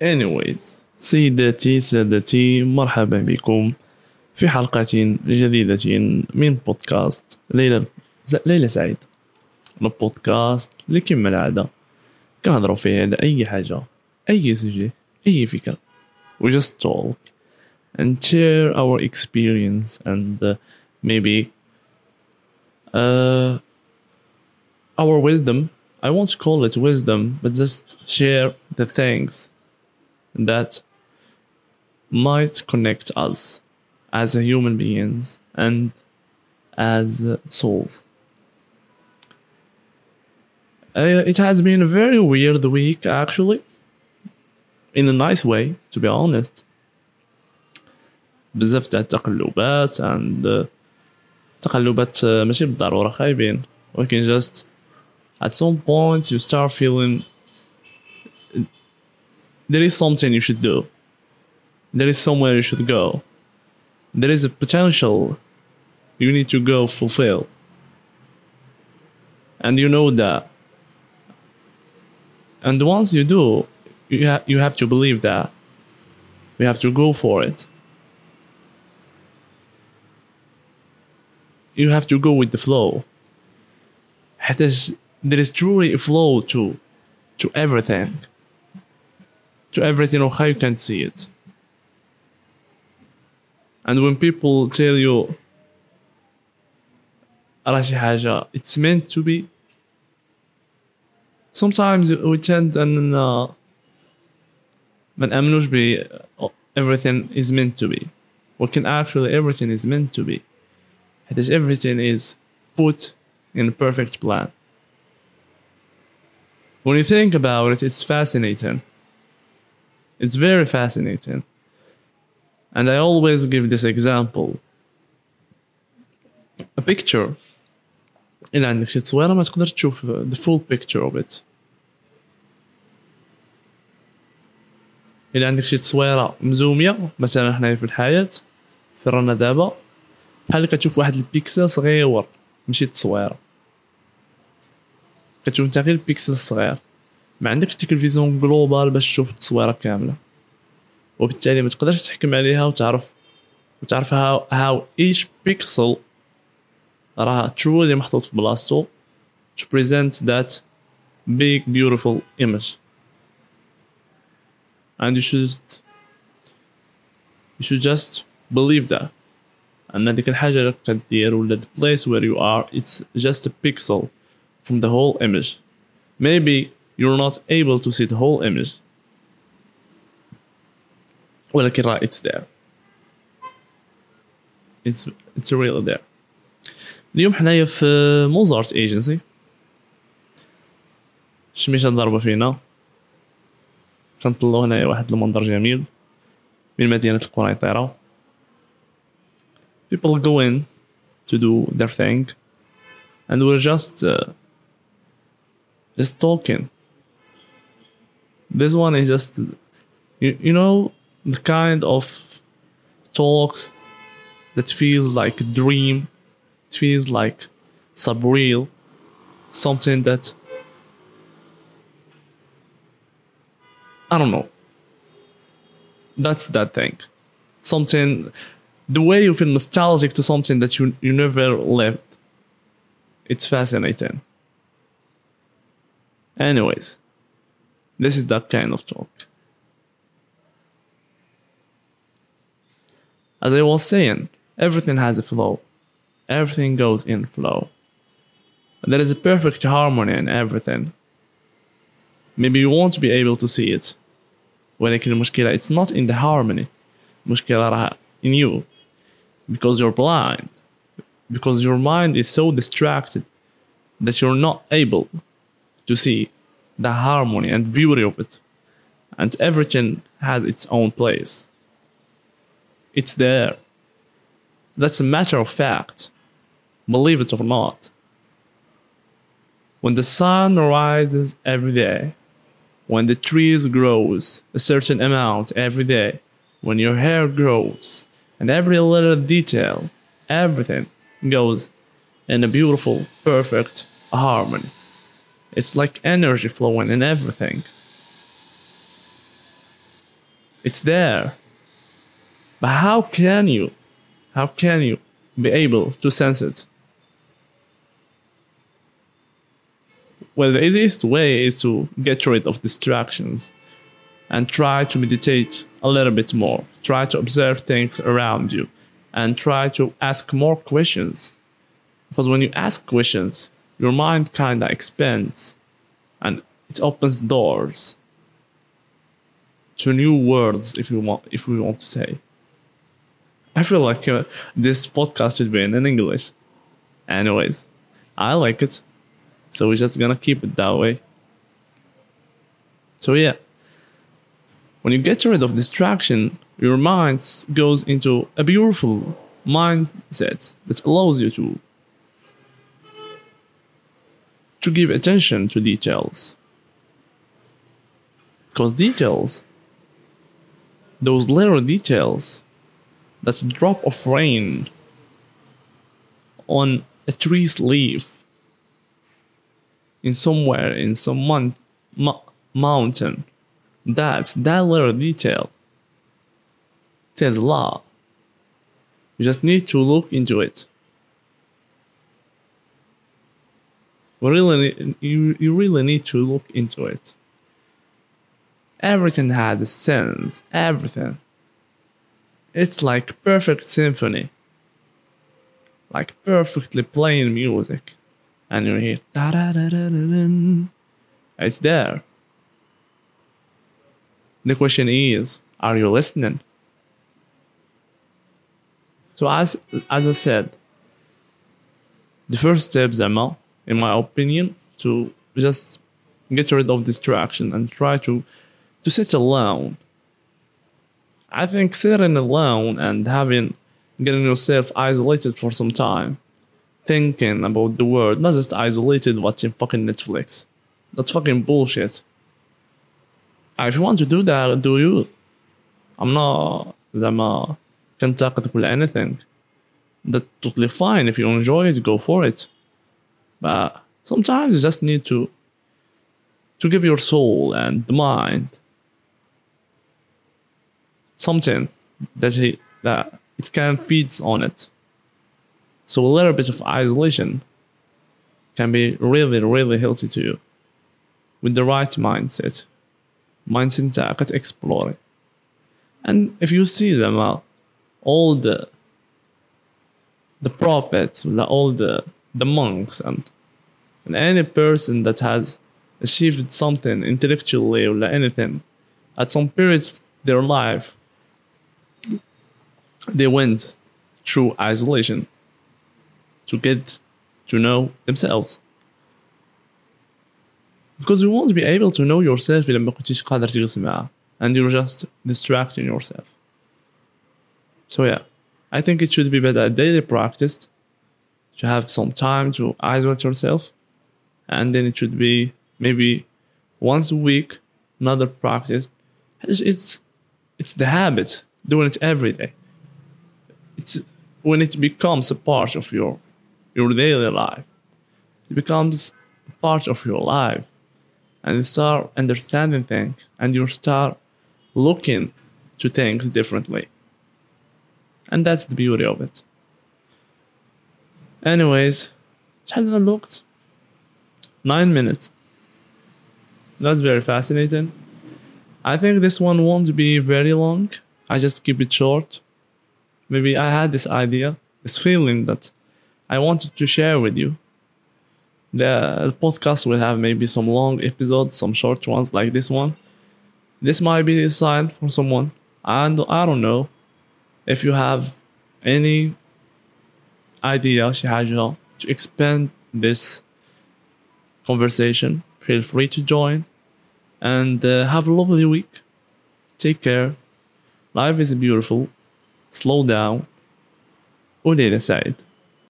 anyways. سيداتي سادتي مرحبا بكم في حلقة جديدة من بودكاست ليلة ليلة سعيدة البودكاست اللي كما العادة. كنهضرو فيه على أي حاجة أي سوجي أي فكرة. We just talk and share our experience and maybe uh, our wisdom. I won't call it wisdom but just share the things that might connect us as human beings and as souls. Uh, it has been a very weird week, actually, in a nice way, to be honest. بزاف تاع التقلبات and uh, تقلبات uh, ماشي بالضرورة خايبين ولكن just at some point you start feeling there is something you should do there is somewhere you should go. There is a potential you need to go fulfill. And you know that. And once you do, you, ha- you have to believe that. You have to go for it. You have to go with the flow. There is truly a flow to, to everything To everything, or how you can see it. And when people tell you راه شي حاجة it's meant to be sometimes we tend أن ما نأمنوش ب everything is meant to be ولكن actually everything is meant to be حيت everything is put in a perfect plan when you think about it it's fascinating It's very fascinating. And I always give this example. A picture. إلا عندك شي تصويرة ما تقدر تشوف the full picture of it. إلا عندك شي تصويرة مزومية مثلا حنايا في الحياة في رانا دابا. بحال كتشوف واحد البيكسل صغيور ماشي التصويرة كتشوف نتا غير البيكسل الصغير. ما عندكش ديك الفيزيون جلوبال باش تشوف التصويرة كاملة. وبالتالي ما تقدرش تحكم عليها وتعرف وتعرف هاو هاو إيش بيكسل راه truly محطوط في بلاصتو to present that big beautiful image. And you should you should just believe that. أن هذيك الحاجة اللي كدير ولا the place where you are it's just a pixel from the whole image. Maybe you're not able to see the whole image ولكن راه it's there it's it's really there اليوم حنايا في موزارت ايجنسي الشميشه ضاربه فينا كنطلو هنايا واحد المنظر جميل من مدينة القنيطرة people go in to do their thing and we're just uh, just talking this one is just you, you know the kind of talks that feels like a dream, it feels like subreal, something that I don't know. That's that thing. Something the way you feel nostalgic to something that you you never lived. It's fascinating. Anyways, this is that kind of talk. as I was saying, everything has a flow. Everything goes in flow. There is a perfect harmony in everything. Maybe you won't be able to see it. ولكن المشكلة it's not in the harmony. المشكلة راها in you. Because you're blind. Because your mind is so distracted that you're not able to see the harmony and beauty of it. And everything has its own place. It's there. That's a matter of fact. Believe it or not. When the sun rises every day, when the trees grows a certain amount every day, when your hair grows, and every little detail, everything goes in a beautiful, perfect harmony. It's like energy flowing in everything. It's there. But how can you, how can you be able to sense it? Well, the easiest way is to get rid of distractions and try to meditate a little bit more. Try to observe things around you and try to ask more questions. Because when you ask questions, your mind kind of expands and it opens doors to new worlds if you want if we want to say. I feel like uh, this podcast should be in english. Anyways i like it. So we're just gonna keep it that way. So yeah when you get rid of distraction your mind goes into a beautiful mindset that allows you to to give attention to details. Because details those little details that's a drop of rain on a tree's leaf in somewhere in some mon- mo- mountain. That's that little detail says a lot. You just need to look into it really, you, you really need to look into it Everything has a sense, everything. It's like perfect symphony. Like perfectly playing music. And you hear da da da da da It's there. The question is, are you listening? So as as I said, the first step, Zema, in my opinion, to just get rid of distraction and try to to sit alone. I think sitting alone and having getting yourself isolated for some time, thinking about the world, not just isolated watching fucking Netflix. That's fucking bullshit. If you want to do that, do you? I'm not زعما كنتقدك ولا anything. That's totally fine. If you enjoy it, go for it. But sometimes you just need to to give your soul and the mind something that he that it can feeds on it. So a little bit of isolation can be really, really healthy to you with the right mindset. Mindset that explore. And if you see them uh, all the the prophets, all the the monks and, and any person that has achieved something intellectually or anything at some period of their life they went through isolation to get to know themselves. Because you won't be able to know yourself إذا ما كنتيش قادر تجلس معاه and you're just distracting yourself. So yeah, I think it should be better daily practice to have some time to isolate yourself and then it should be maybe once a week another practice. It's it's, it's the habit doing it every day. It's when it becomes a part of your your daily life it becomes a part of your life. And you start understanding things and you start looking to things differently. And that's the beauty of it. Anyways I looked nine minutes that's very fascinating i think this one won't be very long i just keep it short maybe I had this idea, this feeling that I wanted to share with you. The podcast will have maybe some long episodes, some short ones like this one. This might be a sign for someone. And I don't know if you have any idea to expand this conversation. Feel free to join and uh, have a lovely week. Take care. Life is beautiful slow down وليلة سعيد